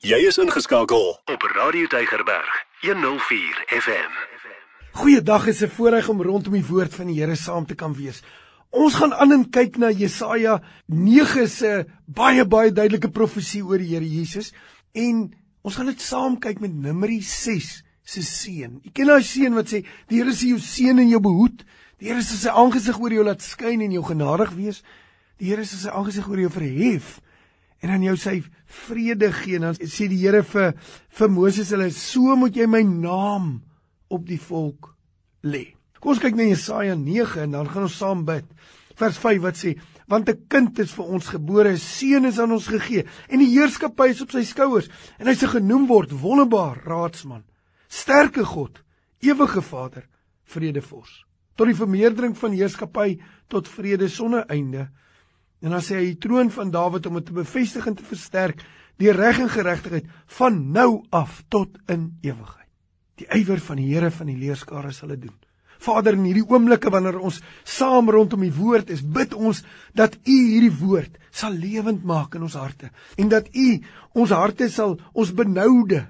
Jy is ingeskakel op Radio Tygerberg 104 FM. Goeiedag, is 'n voorreg om rondom die woord van die Here saam te kan wees. Ons gaan aan en kyk na Jesaja 9 se baie baie duidelike profesie oor die Here Jesus en ons gaan dit saam kyk met Numeri 6 se seën. Jy ken daai seën wat sê die Here sê jou seën en jou behoed. Die Here sê sy aangesig oor jou laat skyn en jou genadig wees. Die Here sê sy aangesig oor jou verhef en dan jou sy vrede gee en dan sê die Here vir vir Moses hulle so moet jy my naam op die volk lê. Kom ons kyk na Jesaja 9 en dan gaan ons saam bid. Vers 5 wat sê want 'n kind is vir ons gebore, 'n seun is aan ons gegee en die heerskappy is op sy skouers en hy se genoem word wonderbaar raadsman, sterke God, ewige Vader, vredevors. Tot die vermeerdering van heerskappy tot vrede sonder einde En dan sê hy die troon van Dawid om dit te bevestig en te versterk deur reg en geregtigheid van nou af tot in ewigheid. Die ywer van die Here van die leerskare sal dit doen. Vader, in hierdie oomblikke wanneer ons saam rondom die woord is, bid ons dat U hierdie woord sal lewend maak in ons harte en dat U ons harte sal ons benoude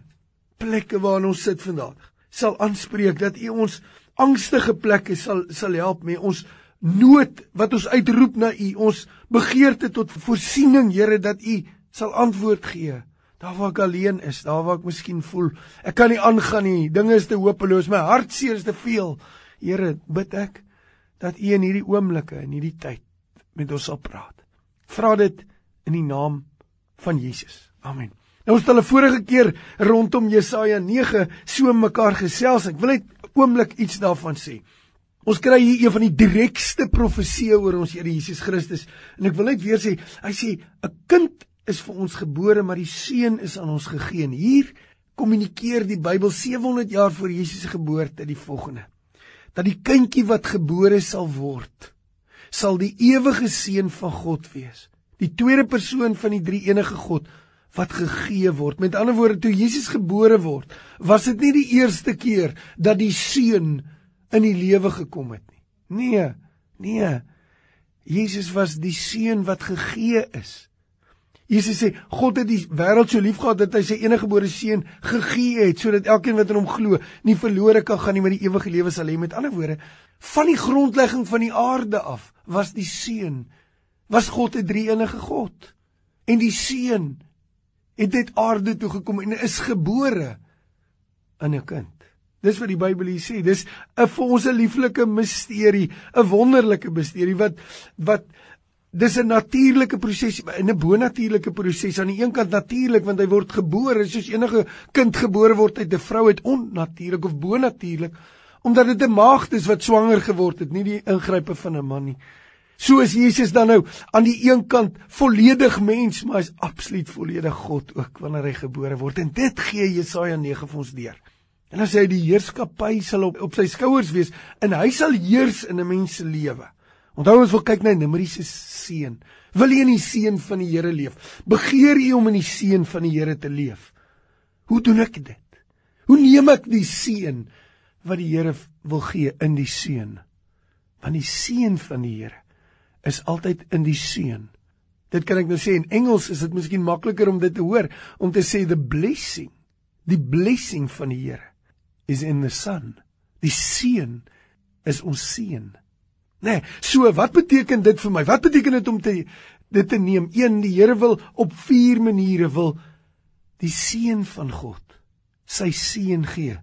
plekke waarin ons sit vandag sal aanspreek dat U ons angstige plekke sal sal help met ons nood wat ons uitroep na U, ons begeerte tot voorsiening, Here, dat U sal antwoord gee. Daar waar ek alleen is, daar waar ek miskien voel ek kan nie aangaan nie, dinge is te hopeloos, my hartseer is te veel. Here, bid ek dat U in hierdie oomblikke, in hierdie tyd met ons sal praat. Vra dit in die naam van Jesus. Amen. Nou ons het 'n vorige keer rondom Jesaja 9 so mekaar gesels. Ek wil net oomblik iets daarvan sê. Ons kry hier een van die direkste profeseë oor ons Here Jesus Christus en ek wil net weer sê, hy sê 'n kind is vir ons gebore, maar die seun is aan ons gegee. En hier kommunikeer die Bybel 700 jaar voor Jesus se geboorte die volgende: dat die kindjie wat gebore sal word, sal die ewige seun van God wees. Die tweede persoon van die drie enige God wat gegee word. Met ander woorde, toe Jesus gebore word, was dit nie die eerste keer dat die seun in die lewe gekom het nie. Nee, nee. Jesus was die seun wat gegee is. Jesus sê God het die wêreld so liefgehad dat hy sy eniggebore seun gegee het sodat elkeen wat in hom glo nie verlore kan gaan nie maar die ewige lewe sal hê. Met ander woorde, van die grondlegging van die aarde af was die seun was God 'n drie-enige God. En die seun het dit aarde toe gekom en is gebore in 'n kind. Dis wat die Bybel hier sê. Dis 'n vir ons 'n lieflike misterie, 'n wonderlike misterie wat wat dis 'n natuurlike proses en 'n bonatuurlike proses. Aan die een kant natuurlik want hy word gebore soos enige kind gebore word uit 'n vrou uit onnatuurlik of bonatuurlik omdat dit 'n maagd is wat swanger geword het, nie die ingrype van 'n man nie. So is Jesus dan nou aan die een kant volledig mens, maar hy's absoluut volledig God ook wanneer hy gebore word. En dit gee Jesaja 9 vir ons deur. En dan sê hy die heerskappy sal op op sy skouers wees en hy sal heers in 'n mens se lewe. Onthou ons wil kyk na Numeri se seun. Wil jy in die seun van die Here leef? Begeer jy om in die seun van die Here te leef? Hoe doen ek dit? Hoe neem ek die seun wat die Here wil gee in die seun? Want die seun van die Here is altyd in die seun. Dit kan ek nou sê in Engels is dit miskien makliker om dit te hoor om te sê the blessing, die blessing van die Here is in the son. Die seun is ons seun. Nê, nee, so wat beteken dit vir my? Wat beteken dit om te dit te neem? Een, die Here wil op vier maniere wil die seun van God sy seun gee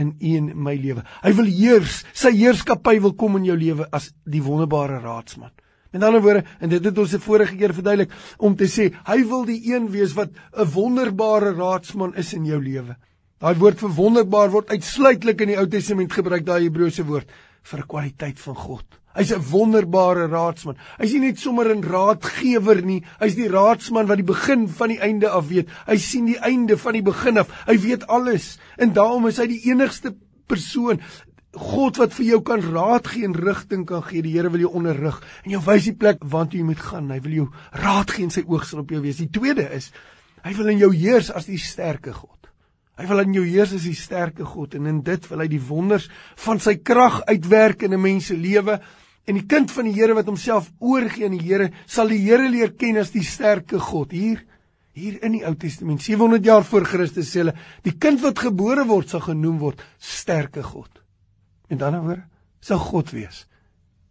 in een my lewe. Hy wil heers, sy heerskappy wil kom in jou lewe as die wonderbare raadsman. Met ander woorde, en dit het ons die vorige keer verduidelik om te sê, hy wil die een wees wat 'n wonderbare raadsman is in jou lewe. Daai woord vir wonderbaar word uitsluitlik in die Ou Testament gebruik, daai Hebreëse woord vir kwaliteit van God. Hy's 'n wonderbare raadsman. Hy's nie net sommer 'n raadgewer nie, hy's die raadsman wat die begin van die einde af weet. Hy sien die einde van die begin af. Hy weet alles. En daarom is hy die enigste persoon God wat vir jou kan raad gee en rigting kan gee. Die Here wil jou onderrig en jou wys die plek waartoe jy moet gaan. Hy wil jou raad gee en sy oog sal op jou wees. Die tweede is hy wil in jou heers as die sterke God. Hy wil in jou heers as die sterke God en in dit wil hy die wonders van sy krag uitwerk in 'n mens se lewe. En die kind van die Here wat homself oorgee aan die Here, sal die Here leer ken as die sterke God. Hier Hier in die Ou Testament, 700 jaar voor Christus sê hulle, die kind wat gebore word sal genoem word sterke God. Met ander woorde, sal God wees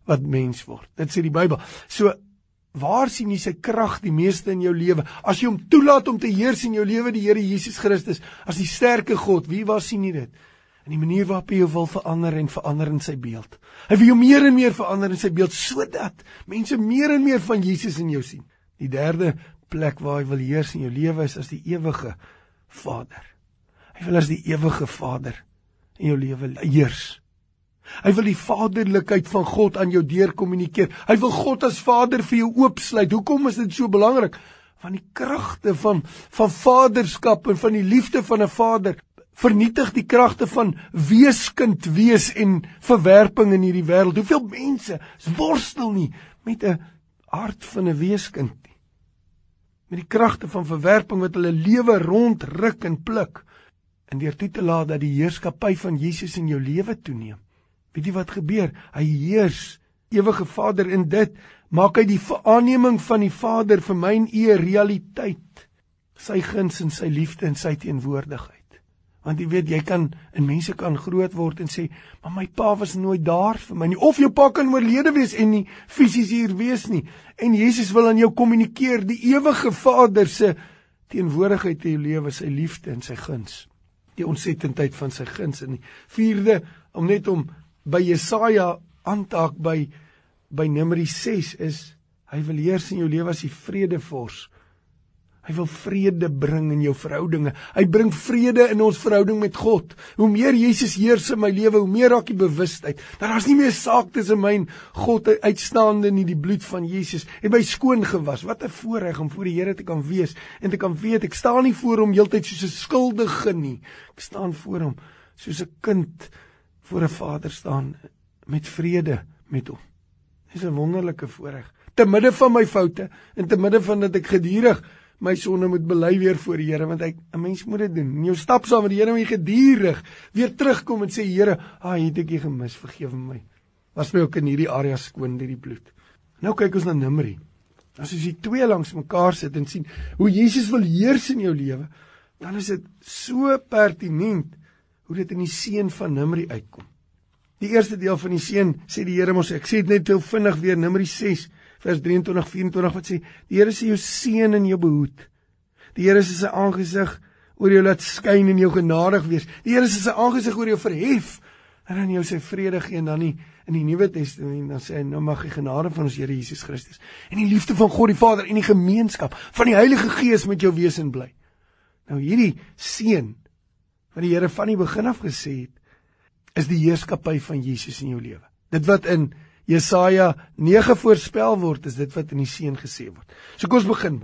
wat mens word. Dit sê die Bybel. So waar sien jy sy krag die meeste in jou lewe? As jy hom toelaat om te heers in jou lewe, die Here Jesus Christus, as die sterke God, wie waar sien jy dit? In die manier waarop hy jou wil verander en verander in sy beeld. Hy wil jou meer en meer verander in sy beeld sodat mense meer en meer van Jesus in jou sien. Die derde plek waar hy wil heers in jou lewe is as die ewige Vader. Hy wil as die ewige Vader in jou lewe heers. Hy wil die vaderlikheid van God aan jou deur kommunikeer. Hy wil God as Vader vir jou oopsluit. Hoekom is dit so belangrik? Van die kragte van van vaderskap en van die liefde van 'n vader vernietig die kragte van weeskind wees en verwerping in hierdie wêreld. Hoeveel mense worstel nie met 'n hart van 'n weeskind nie. Met die kragte van verwerping wat hulle lewe rondruk en pluk en deur toe te laat dat die heerskappy van Jesus in jou lewe toeneem. Weet jy wat gebeur? Hy heers, ewige Vader in dit maak hy die aanneming van die Vader vir my en u realiteit. Sy guns en sy liefde en sy teenwoordigheid. Want jy weet jy kan in mense kan groot word en sê, "Maar my pa was nooit daar vir my nie." Of jou pa kan oorlede wees en nie fisies hier wees nie. En Jesus wil aan jou kommunikeer die ewige Vader se teenwoordigheid in jou lewe, sy liefde en sy guns. Die ontsettendheid van sy guns in die vierde om net om by Jesaja aan te haak by by Numeri 6 is hy wil heers in jou lewe as die vredevors. Hy wil vrede bring in jou verhoudinge. Hy bring vrede in ons verhouding met God. Hoe meer Jesus heers in my lewe, hoe meer raak ek bewustheid dat daar's nie meer saak tussen my en God uitstaande nie die bloed van Jesus het my skoon gewas. Wat 'n voorreg om voor die Here te kan wees en te kan weet ek staan nie voor hom heeltyd soos 'n skuldige nie. Ek staan voor hom soos 'n kind voor 'n Vader staan met vrede met hom. Dis 'n wonderlike voorreg. Te midde van my foute en te midde van dat ek gedurig my sonde moet bely weer voor die Here want hy 'n mens moet dit doen. In jou stap saam met die Here moet jy gedurig weer terugkom en sê Here, ah, het ek U gemis, vergewe my. Was my ook in hierdie area skoon deur die bloed. Nou kyk ons na Numeri. As jy twee langs mekaar sit en sien hoe Jesus wil heers in jou lewe, dan is dit so pertinent hoe dit in die seën van Numeri uitkom. Die eerste deel van die seën sê die Here mos ek sê dit net heel vinnig weer Numeri 6 vers 23 24 wat sê die Here sê jou seën en jou behoed. Die Here sê sy aangesig oor jou laat skyn en jou genadig wees. Die Here sê sy aangesig oor jou verhef en dan jou sy vrede gee en dan nie in die Nuwe Testament dan sê hy nou mag die genade van ons Here Jesus Christus en die liefde van God die Vader en die gemeenskap van die Heilige Gees met jou wees en bly. Nou hierdie seën wat die Here van die begin af gesê het is die heerskappy van Jesus in jou lewe. Dit wat in Jesaja 9 voorspel word, is dit wat in die seën gesê word. So kom ons begin.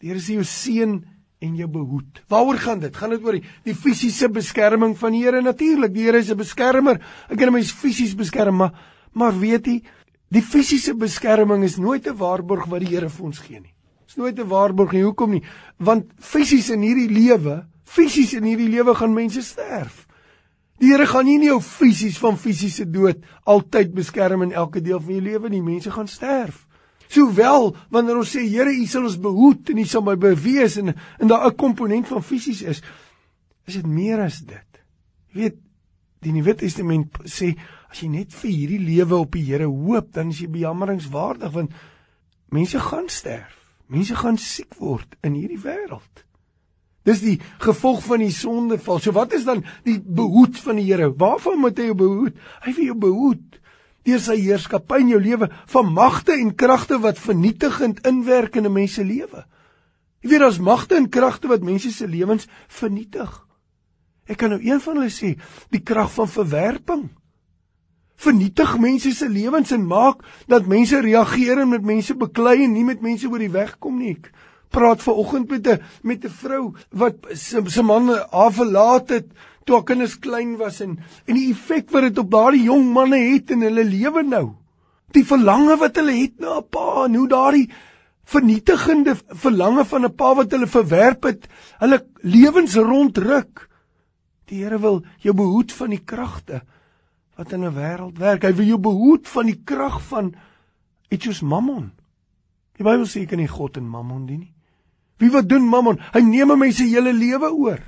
Die Here sê jou seën en jou behoed. Waaroor gaan dit? Gaan dit oor die, die fisiese beskerming van die Here natuurlik. Die Here is 'n beskermer. Ek kan mens fisies beskerm, maar maar weet jy, die fisiese beskerming is nooit 'n waarborg wat die Here vir ons gee nie. Dis nooit 'n waarborg nie. Hoekom nie? Want fisies in hierdie lewe, fisies in hierdie lewe gaan mense sterf. Die Here gaan nie jou fisies van fisiese dood altyd beskerm in elke deel van jou lewe nie. Mense gaan sterf. Sowel wanneer ons sê Here, U sal ons behoed en U sal my bewees en en daar 'n komponent van fisies is, is dit meer as dit. Jy weet, die Nuwe Testament sê as jy net vir hierdie lewe op die Here hoop, dan is jy bejammeringswaardig want mense gaan sterf. Mense gaan siek word in hierdie wêreld. Dis die gevolg van die sondeval. So wat is dan die behoed van die Here? Waarvan moet hy jou behoed? Hy wil jou behoed deur sy heerskappy in jou lewe van magte en kragte wat vernietigend inwerk in 'n mens se lewe. Jy weet daar's magte en kragte wat mense se lewens vernietig. Ek kan nou een van hulle sê, die krag van verwerping. Vernietig mense se lewens en maak dat mense reageer en met mense beklei en nie met mense oor die weg kom nie. Ek praat ver oggend met 'n met 'n vrou wat se man haar verlaat het toe haar kinders klein was en en die effek wat dit op daardie jong manne het in hulle lewe nou. Die verlange wat hulle het na 'n pa en hoe daardie vernietigende verlange van 'n pa wat hulle verwerp het, hulle lewens rondruk. Die Here wil jou behoed van die kragte wat in 'n wêreld werk. Hy wil jou behoed van die krag van iets soos Mammon. Die Bybel sê jy kan nie God en Mammon dien nie. Wie wat doen Mammon? Hy neem 'n mens se hele lewe oor.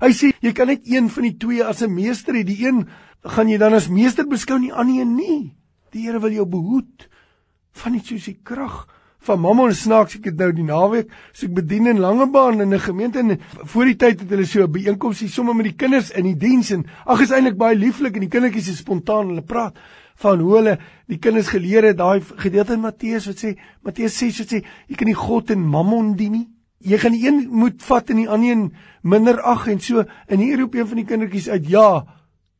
Hy sê jy kan net een van die twee as 'n meester hê. Die een gaan jy dan as meester beskou, die ander een nie. Die Here wil jou behoed van iets soos die krag van Mammon snaaks ek het nou die naweek so ek bedien in Langebaan in 'n gemeente en voor die tyd het hulle so 'n byeenkoms hier sommer met die kinders in die diens en ag is eintlik baie lieflik en die kindertjies is spontaan hulle praat van hoe hulle die kinders geleer het daai gedeelte in Matteus wat sê Matteus 6 wat sê jy kan nie God en Mammon dien nie jy gaan die een moet vat en die ander een minder ag en so en hier roep een van die kindertjies uit ja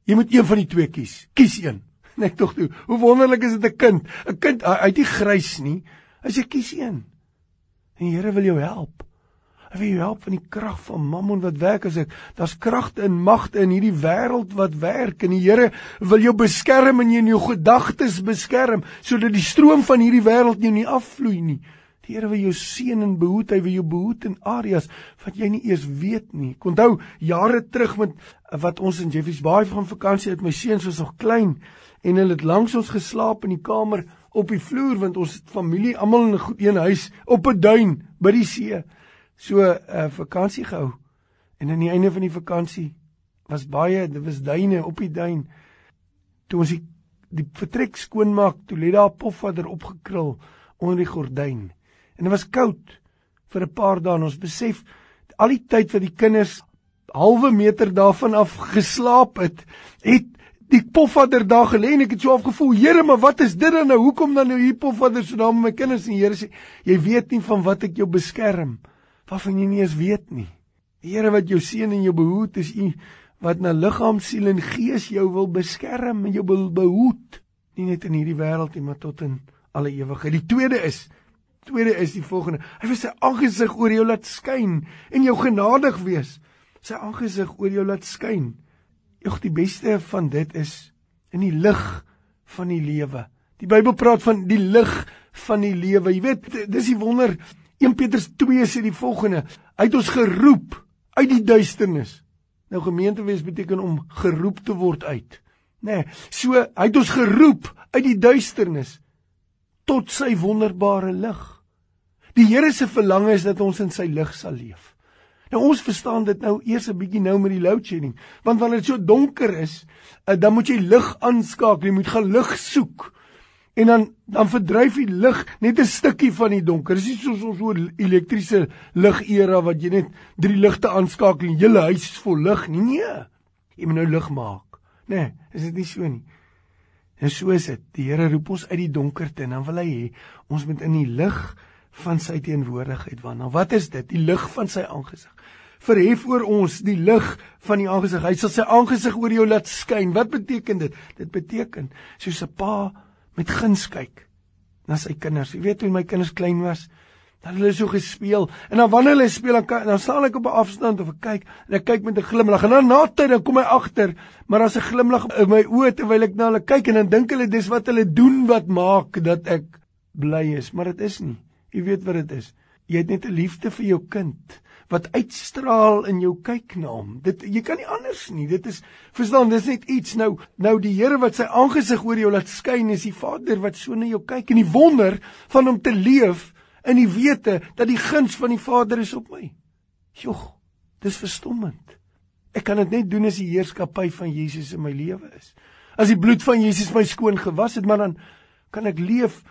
jy moet een van die twee kies kies een net tog toe hoe wonderlik is dit 'n kind 'n kind hy het nie grys nie Hy sê kies een. En die Here wil jou help. Hy wil jou help van die krag van Mammon wat werk as ek. Daar's kragte en magte in hierdie wêreld wat werk en die Here wil jou beskerm en jou gedagtes beskerm sodat die stroom van hierdie wêreld jou nie afvloei nie. Die Here wil jou seën en behoed. Hy wil jou behoed in areas wat jy nie eers weet nie. Ek onthou jare terug met wat ons in Jeffreys Bay van vakansie het, my seuns was nog klein en hulle het langs ons geslaap in die kamer op die vloer want ons het familie almal in 'n een huis op 'n duin by die see. So 'n uh, eh, vakansie gehou. En aan die einde van die vakansie was baie, dit was duine op die duin. Toe ons die, die vertrek skoonmaak, toe lê daar 'n pofadder opgekrul onder die gordyn. En dit was koud vir 'n paar dae en ons besef al die tyd wat die kinders halwe meter daarvan af geslaap het, het die pofadder daar gelê en ek het so afgevoel, Here, maar wat is dit dan nou? Hoekom dan nou hier pofadder so naam my kinders en Here sê, jy weet nie van wat ek jou beskerm, waarvan jy nie eens weet nie. Die Here wat jou seën en jou behoed is u wat na liggaam, siel en gees jou wil beskerm en jou wil behoed, nie net in hierdie wêreld nie, maar tot in alle ewigheid. Die tweede is tweede is die volgende. Hy wil sy aangesig oor jou laat skyn en jou genadig wees. Sy aangesig oor jou laat skyn. Ag die beste van dit is in die lig van die lewe. Die Bybel praat van die lig van die lewe. Jy weet, dis die wonder. 1 Petrus 2 sê die volgende: Hy het ons geroep uit die duisternis. Nou gemeente wees beteken om geroep te word uit. Nê. Nee, so hy het ons geroep uit die duisternis tot sy wonderbare lig. Die Here se verlange is dat ons in sy lig sal leef. Nou ons verstaan dit nou eers 'n bietjie nou met die load shedding, want wanneer dit so donker is, uh, dan moet jy lig aanskakel, jy moet gaan lig soek. En dan dan verdryf die lig net 'n stukkie van die donker. Dis nie soos ons oor elektriese lig era wat jy net drie ligte aanskakel en hele huis is vol lig nie. Nee. Jy moet nou lig maak. Nê, nee, is dit nie so nie? En so is dit. Die Here roep ons uit die donkerte en dan wil hy hê ons moet in die lig van sy teenwoordigheid. Nou wat is dit? Die lig van sy aangesig. Verhef oor ons die lig van die aangesig. Hy sal sy aangesig oor jou laat skyn. Wat beteken dit? Dit beteken soos 'n pa met guns kyk na sy kinders. Jy weet toe my kinders klein was, dan hulle so gespeel en dan wanneer hulle speel dan dan staan ek op 'n afstand of ek kyk en ek kyk met 'n glimlag en dan na tyd dan kom hy agter, maar as 'n glimlag in my oë terwyl ek na hulle kyk en dan dink hulle dis wat hulle doen wat maak dat ek bly is, maar dit is nie. Jy weet wat dit is. Jy het net 'n liefde vir jou kind wat uitstraal in jou kyk na hom. Dit jy kan nie anders nie. Dit is verstaan, dis net iets nou nou die Here wat sy aangesig oor jou laat skyn is die Vader wat so na jou kyk en die wonder van hom te leef in die wete dat die guns van die Vader is op my. Jogg, dis verstommend. Ek kan dit net doen as die heerskappy van Jesus in my lewe is. As die bloed van Jesus my skoon gewas het, maar dan kan ek leef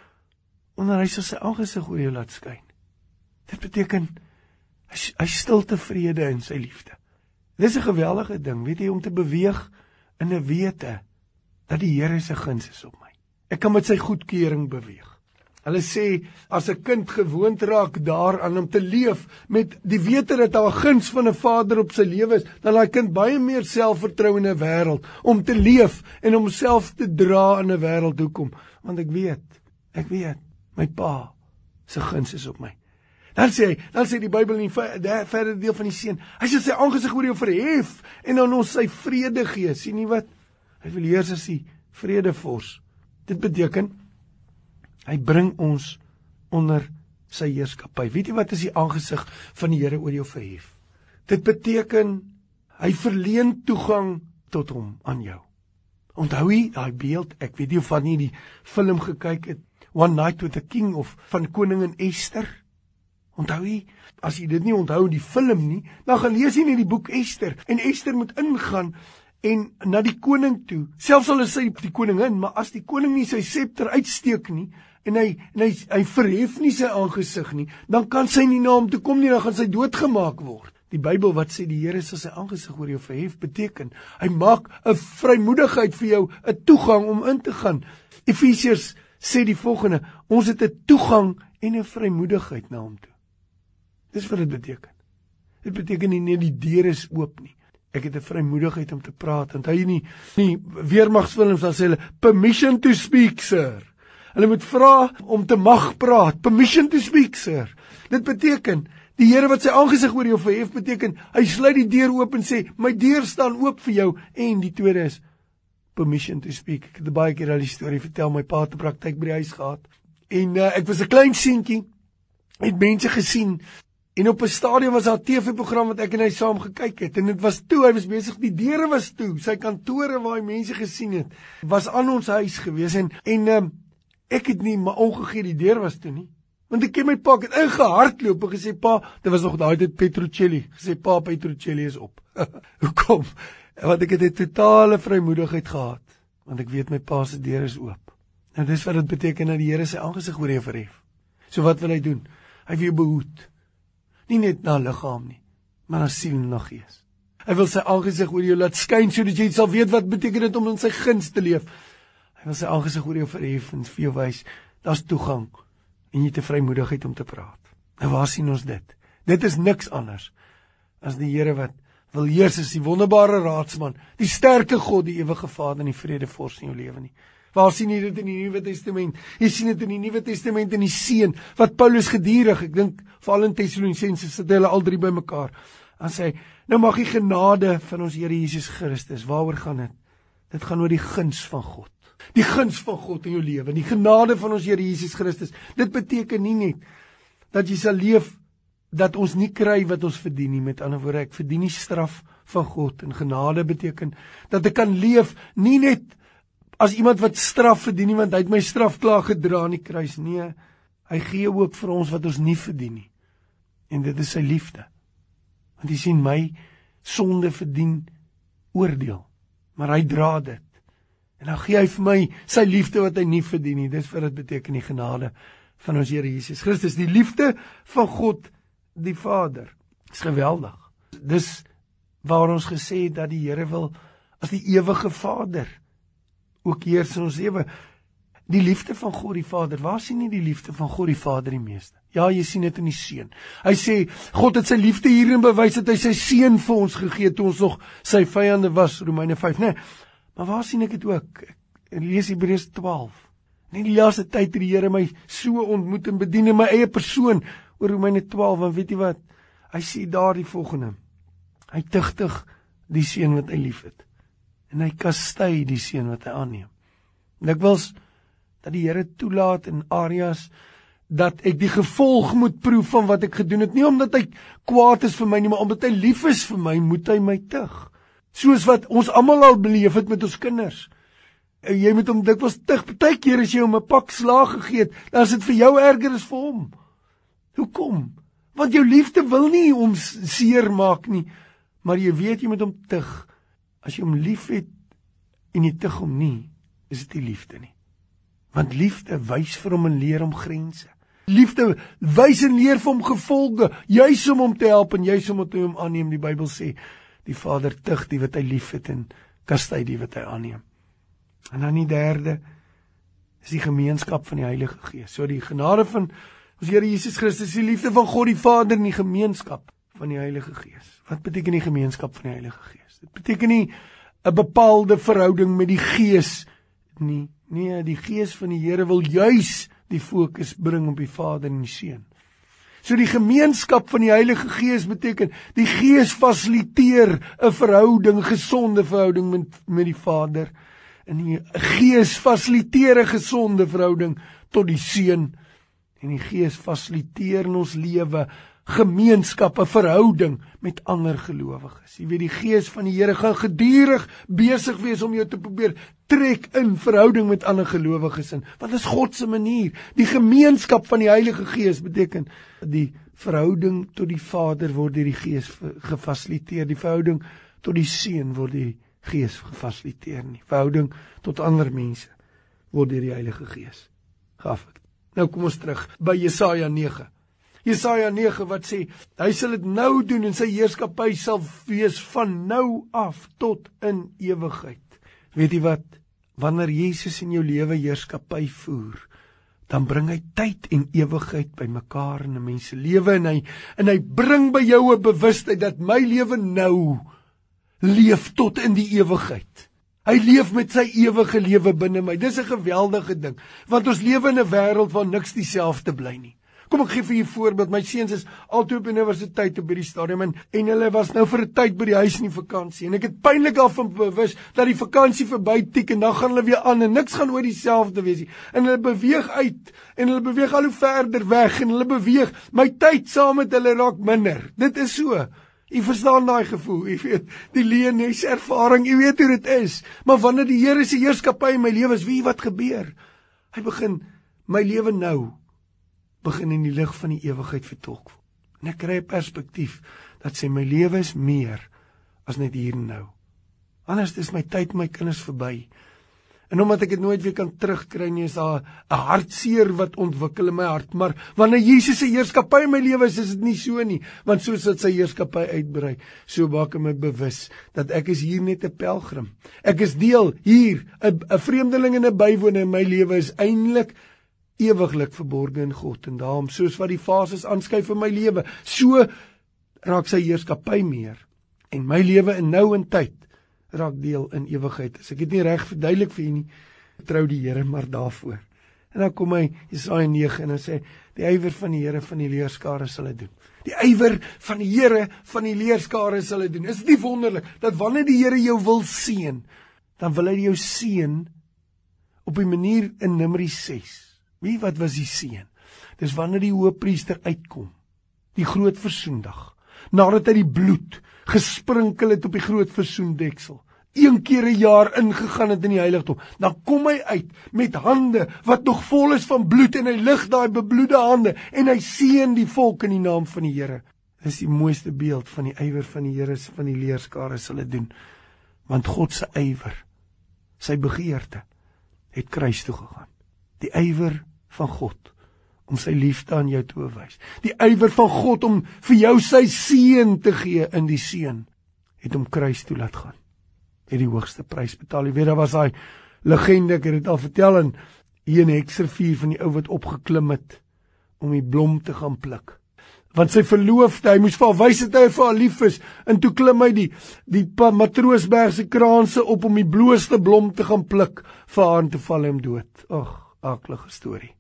onder hy sy aangesig oor jou laat skyn. Dit beteken hy, hy stil tevrede in sy liefde. Dis 'n geweldige ding, weet jy, om te beweeg in 'n wete dat die Here se guns is op my. Ek kan met sy goedkeuring beweeg. Hulle sê as 'n kind gewoond raak daaraan om te leef met die wete dat daar 'n guns van 'n Vader op sy lewe is, dan daai kind baie meer selfvertroue in 'n wêreld om te leef en om homself te dra in 'n wêreld hoekom? Want ek weet, ek weet my pa se guns is op my. Dan sê hy, dan sê die Bybel in die verder deel van die seën, hy sê sy aangesig oor jou verhef en dan ons sy vrede gee. sien nie wat? Hy wil heers as die vredevors. Dit beteken hy bring ons onder sy heerskappy. Weet jy wat is die aangesig van die Here oor jou verhef? Dit beteken hy verleen toegang tot hom aan jou. Onthou jy daai beeld? Ek weet nie of van nie die film gekyk het One Night with the King of van koningin Esther. Onthou jy, as jy dit nie onthou in die film nie, dan gaan lees jy net die boek Ester en Ester moet ingaan en na die koning toe. Selfs al is sy die koningin, maar as die koning nie sy septer uitsteek nie en hy en hy hy verhef nie sy aangesig nie, dan kan sy nie na hom toe kom nie, dan gaan sy doodgemaak word. Die Bybel wat sê die Here sal sy aangesig oor jou verhef beteken hy maak 'n vrymoedigheid vir jou, 'n toegang om in te gaan. Efesiërs sê die volgende: Ons het 'n toegang en 'n vrymoedigheid na hom toe. Dis wat dit beteken. Dit beteken nie net die deur is oop nie. Ek het 'n vrymoedigheid om te praat. Onthou jy nie nie weermagsfilms dan sê hulle permission to speak sir. Hulle moet vra om te mag praat. Permission to speak sir. Dit beteken Die Here wat sy aangesig oor jou verhef beteken hy sluit die deur oop en sê my deur staan oop vir jou en die tweede is permission to speak. Ek het baie keer al die storie vertel my pa te praktyk by die huis gehad. En uh, ek was 'n klein seentjie het mense gesien en op 'n stadium was daar 'n TV-program wat ek en hy saam gekyk het en dit was toe hy was besig die deure was toe sy kantore waar hy mense gesien het was aan ons huis gewees en en um, ek het nie maar ongegee die deur was toe nie Want ek het my pa het ingehardloop en gesê pa, dit was nog daai tyd Petrocelli. Gesê pa Petrocelli is op. Hoekom? Want ek het 'n totale vrymoedigheid gehad want ek weet my pa se deur is oop. Nou dis wat dit beteken dat die Here sy aangesig oor jou verhef. So wat wil hy doen? Hy wil jou behoed. Nie net na liggaam nie, maar na siel en na gees. Hy wil sy aangesig oor jou laat skyn sodat jy sal weet wat beteken dit om in sy guns te leef. Hy wil sy aangesig oor jou verhef en vir jou wys daar's toegang en jy te vrymoedigheid om te praat. Nou waar sien ons dit? Dit is niks anders as die Here wat wil heers is die wonderbare raadsman, die sterke God, die ewige Vader en die vredevors in jou lewe nie. Waar sien jy dit in die Nuwe Testament? Jy sien dit in die Nuwe Testament in die seën wat Paulus gedierig, ek dink veral in Tessalonisense sit hulle al drie bymekaar. Dan sê hy, nou mag die genade van ons Here Jesus Christus, waaroor gaan dit? Dit gaan oor die guns van God die guns van God in jou lewe, die genade van ons Here Jesus Christus. Dit beteken nie net dat jy sal leef dat ons nie kry wat ons verdien nie. Met ander woorde, ek verdien nie straf van God en genade beteken dat ek kan leef nie net as iemand wat straf verdien nie, want hy het my straf klaar gedra aan die kruis. Nee, hy gee ook vir ons wat ons nie verdien nie. En dit is sy liefde. Want jy sien my sonde verdien oordeel, maar hy dra dit. En dan gee hy vir my sy liefde wat hy nie verdien nie. Dis vir dit beteken die genade van ons Here Jesus Christus, die liefde van God die Vader. Dis geweldig. Dis waar ons gesê het dat die Here wil as die ewige Vader ook heers in ons lewe. Die liefde van God die Vader. Waar sien jy die liefde van God die Vader die meeste? Ja, jy sien dit in die seun. Hy sê God het sy liefde hierin bewys dat hy sy seun vir ons gegee het toe ons nog sy vyande was, Romeine 5, né? Nee, Maar waar sien ek dit ook? Ek lees Hebreërs 12. Net die laaste tyd het die Here my so ontmoet en bedien in my eie persoon oor Romeine 12 en weet jy wat? Hy sê daar die volgende. Hy tugtig die seun wat hy liefhet en hy kastei die seun wat hy aanneem. Ek wils dat die Here toelaat in areas dat ek die gevolg moet proef van wat ek gedoen het, nie omdat hy kwaad is vir my nie, maar omdat hy lief is vir my, moet hy my tug soos wat ons almal al beleef het met ons kinders. En jy moet hom dikwels tig. Partykeer as jy hom 'n pak slaag gegee het, dan is dit vir jou erger as vir hom. Hoekom? Want jou liefde wil nie hom seer maak nie, maar jy weet jy moet hom tig. As jy hom liefhet en jy tig hom nie, is dit nie liefde nie. Want liefde wys vir hom en leer hom grense. Liefde wys en leer vir hom gevolge, juis om hom te help en juis om hom aanneem. Die Bybel sê die Vader tug die wat hy liefhet en kastei die wat hy aanneem. En dan die derde is die gemeenskap van die Heilige Gees. So die genade van ons Here Jesus Christus, die liefde van God die Vader en die gemeenskap van die Heilige Gees. Wat beteken die gemeenskap van die Heilige Gees? Dit beteken nie 'n bepaalde verhouding met die Gees nie. Nee, die Gees van die Here wil juis die fokus bring op die Vader en die Seun. So die gemeenskap van die Heilige Gees beteken die Gees fasiliteer 'n verhouding, gesonde verhouding met met die Vader. En die Gees fasiliteer 'n gesonde verhouding tot die Seun. En die Gees fasiliteer in ons lewe gemeenskap, 'n verhouding met ander gelowiges. Jy weet die Gees van die Here gaan gedurig besig wees om jou te probeer trek in verhouding met ander gelowiges in. Want dit is God se manier. Die gemeenskap van die Heilige Gees beteken die verhouding tot die Vader word deur die Gees gefasiliteer. Die verhouding tot die Seun word deur die Gees gefasiliteer nie. Verhouding tot ander mense word deur die Heilige Gees geafek. Nou kom ons terug by Jesaja 9. Jesaja 9 wat sê hy sal dit nou doen en sy heerskappy sal wees van nou af tot in ewigheid. Weet jy wat? Wanneer Jesus in jou lewe heerskappy voer, dan bring hy tyd en ewigheid bymekaar in 'n mens se lewe en hy en hy bring by jou 'n bewustheid dat my lewe nou leef tot in die ewigheid. Hy leef met sy ewige lewe binne my. Dis 'n geweldige ding, want ons lewe in 'n wêreld waar niks dieselfde bly nie. Kom ek gee vir julle 'n voorbeeld. My seuns is altyd op universiteit op hierdie stadium en en hulle was nou vir 'n tyd by die huis in die vakansie en ek het pynlik af van bewus dat die vakansie verby tik en dan gaan hulle weer aan en niks gaan oor dieselfde wees nie. En hulle beweeg uit en hulle beweeg al hoe verder weg en hulle beweeg. My tyd saam met hulle raak minder. Dit is so. U verstaan daai gevoel, u weet, die leenes ervaring, u weet hoe dit is. Maar wanneer die Here se heerskappy in my lewe is, wie wat gebeur? Hy begin my lewe nou begin in die lig van die ewigheid vertolk. En ek kry 'n perspektief dat sê my lewe is meer as net hier en nou. Anders is my tyd met my kinders verby. En omdat ek dit nooit weer kan terugkry nie, is daar 'n hartseer wat ontwikkel in my hart. Maar wanneer Jesus se heerskappy in my lewe is, is dit nie so nie, want soos dit sy heerskappy uitbrei, so maak ek my bewus dat ek is hier net 'n pelgrim. Ek is deel hier, 'n vreemdeling en 'n bywoner in my lewe is eintlik ewiglik verborge in God en daarom soos wat die fases aanskuif in my lewe, so raak sy heerskappy meer en my lewe in nou en tyd raak deel in ewigheid. As ek dit nie reg verduidelik vir u nie, trou die Here maar daarvoor. En dan kom hy Jesaja 9 en hy sê die ywer van die Here van die leerskare sal dit doen. Die ywer van die Here van die leerskare sal dit doen. Is dit nie wonderlik dat wanneer die Here jou wil seën, dan wil hy jou seën op 'n manier in Numeri 6. Wie wat was die seën? Dis wanneer die hoëpriester uitkom, die groot versoendag, nadat hy die bloed gesprinkel het op die groot versoendeksel. Een keer 'n jaar ingegaan het in die heiligdom. Dan kom hy uit met hande wat nog vol is van bloed en hy lig daai bebloede hande en hy seën die volk in die naam van die Here. Dis die mooiste beeld van die ywer van die Here van die leerskare sal dit doen. Want God se ywer sy begeerte het kruis toe gegaan. Die ywer van God om sy liefde aan jou te bewys. Die ywer van God om vir jou sy seën te gee in die seën het hom kruis toe laat gaan. Het die hoogste prys betaal. Jy weet daar was daai legende, ek het dit al vertel in een hekservuur van die ou wat opgeklim het om die blom te gaan pluk. Want sy verloofde, hy moes vir haar wys dat hy vir haar lief is en toe klim hy die die matroosberg se kraanse op om die blootste blom te gaan pluk vir haar en te val hom dood. Ag, aardige storie.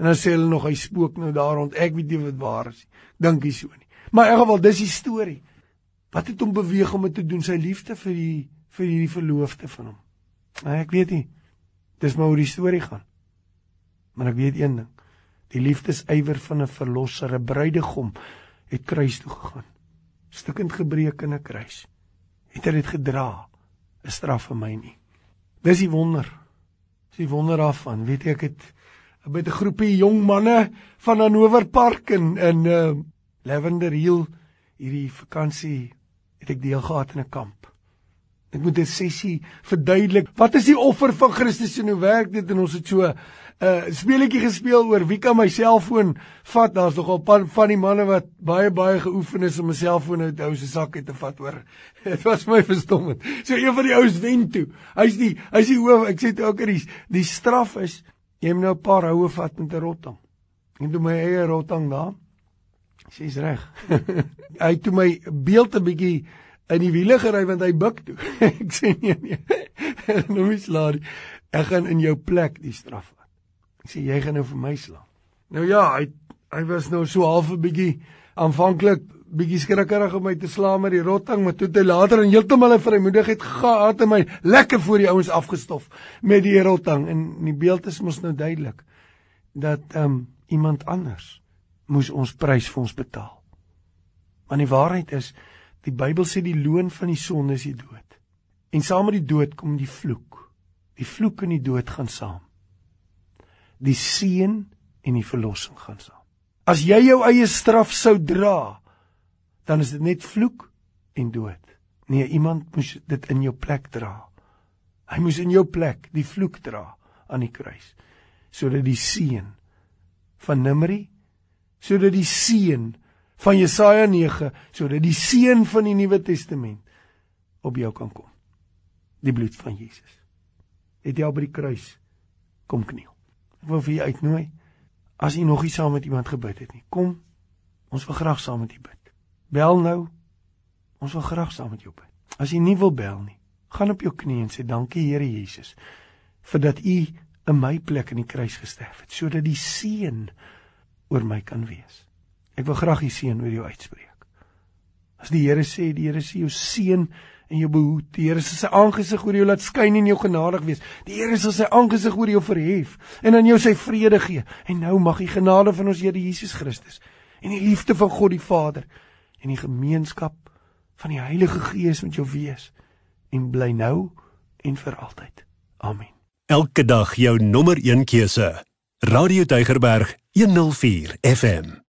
En dan sê hulle nog hy spook nou daar rond. Ek weet nie wat waar is nie. Dink nie so nie. Maar in geval dis die storie. Wat het hom beweeg om dit te doen? Sy liefde vir die vir hierdie verloofde van hom. Maar ek weet nie. Dis maar hoe die storie gaan. Maar ek weet een ding. Die liefdesywer van 'n verlosser, 'n bruidegom, het kruis toe gegaan. Stukkend gebreek in 'n kruis. Het hy dit gedra? 'n Straf vir my nie. Dis die wonder. Dis die wonder af van, weet jy ek het met 'n groepie jong manne van Hanover Park in in uh, Lavender Hill hierdie vakansie het ek deel gehad in 'n kamp. Ek moet 'n sessie verduidelik. Wat is die offer van Christus en hoe werk dit? En ons het so 'n uh, speletjie gespeel oor wie kan my selfoon vat. Daar's nogal van van die manne wat baie baie geoefen is om 'n selfoon uit ou se sak uit te vat hoor. Dit was my verstommend. So een van die ouens wen toe. Hy's die hy's die hoof. Ek sê toe ook die die straf is Jy moet nou 'n paar houe vat met 'n rottang. Ek doen my eie rottang daar. Sy's reg. hy toe my beeld 'n bietjie in die wiele gery want hy buik toe. ek sê nee nee. nou mis laat. Ek gaan in jou plek die straf vat. Ek sê jy gaan nou vir my slaan. Nou ja, hy hy was nou so half 'n bietjie aanvanklik bietjie skrikkerig om my te slaan met die rotting, maar toe hy later en heeltemal 'n vrymoedigheid gehad en my lekker voor die ouens afgestof met die rotting en die beeld is mos nou duidelik dat um iemand anders moes ons prys vir ons betaal. Want die waarheid is die Bybel sê die loon van die sonde is die dood. En saam met die dood kom die vloek. Die vloek en die dood gaan saam. Die seën en die verlossing gaan saam. As jy jou eie straf sou dra, dan is dit net vloek en dood. Nee, iemand moes dit in jou plek dra. Hy moes in jou plek die vloek dra aan die kruis sodat die seën van Nimri sodat die seën van Jesaja 9 sodat die seën van die Nuwe Testament op jou kan kom. Die bloed van Jesus. Het jy al by die kruis kom kniel. Ek wil vir jou uitnooi as jy nog nie saam met iemand gebid het nie. Kom. Ons wil graag saam met jou bid. Bel nou. Ons wil graag saam met jou bid. As jy nie wil bel nie, gaan op jou knieë en sê dankie Here Jesus vir dat u in my plek in die kruis gesterf het sodat die seën oor my kan wees. Ek wil graag die seën oor jou uitspreek. As die Here sê, die Here sê jou seën en jou behoed. Die Here sal sy aangesig oor jou laat skyn en jou genadig wees. Die Here sal sy aangesig oor jou verhef en aan jou sy vrede gee. En nou mag die genade van ons Here Jesus Christus en die liefde van God die Vader en die gemeenskap van die Heilige Gees met jou wees en bly nou en vir altyd. Amen. Elke dag jou nommer 1 keuse. Radio Deugerberg 104 FM.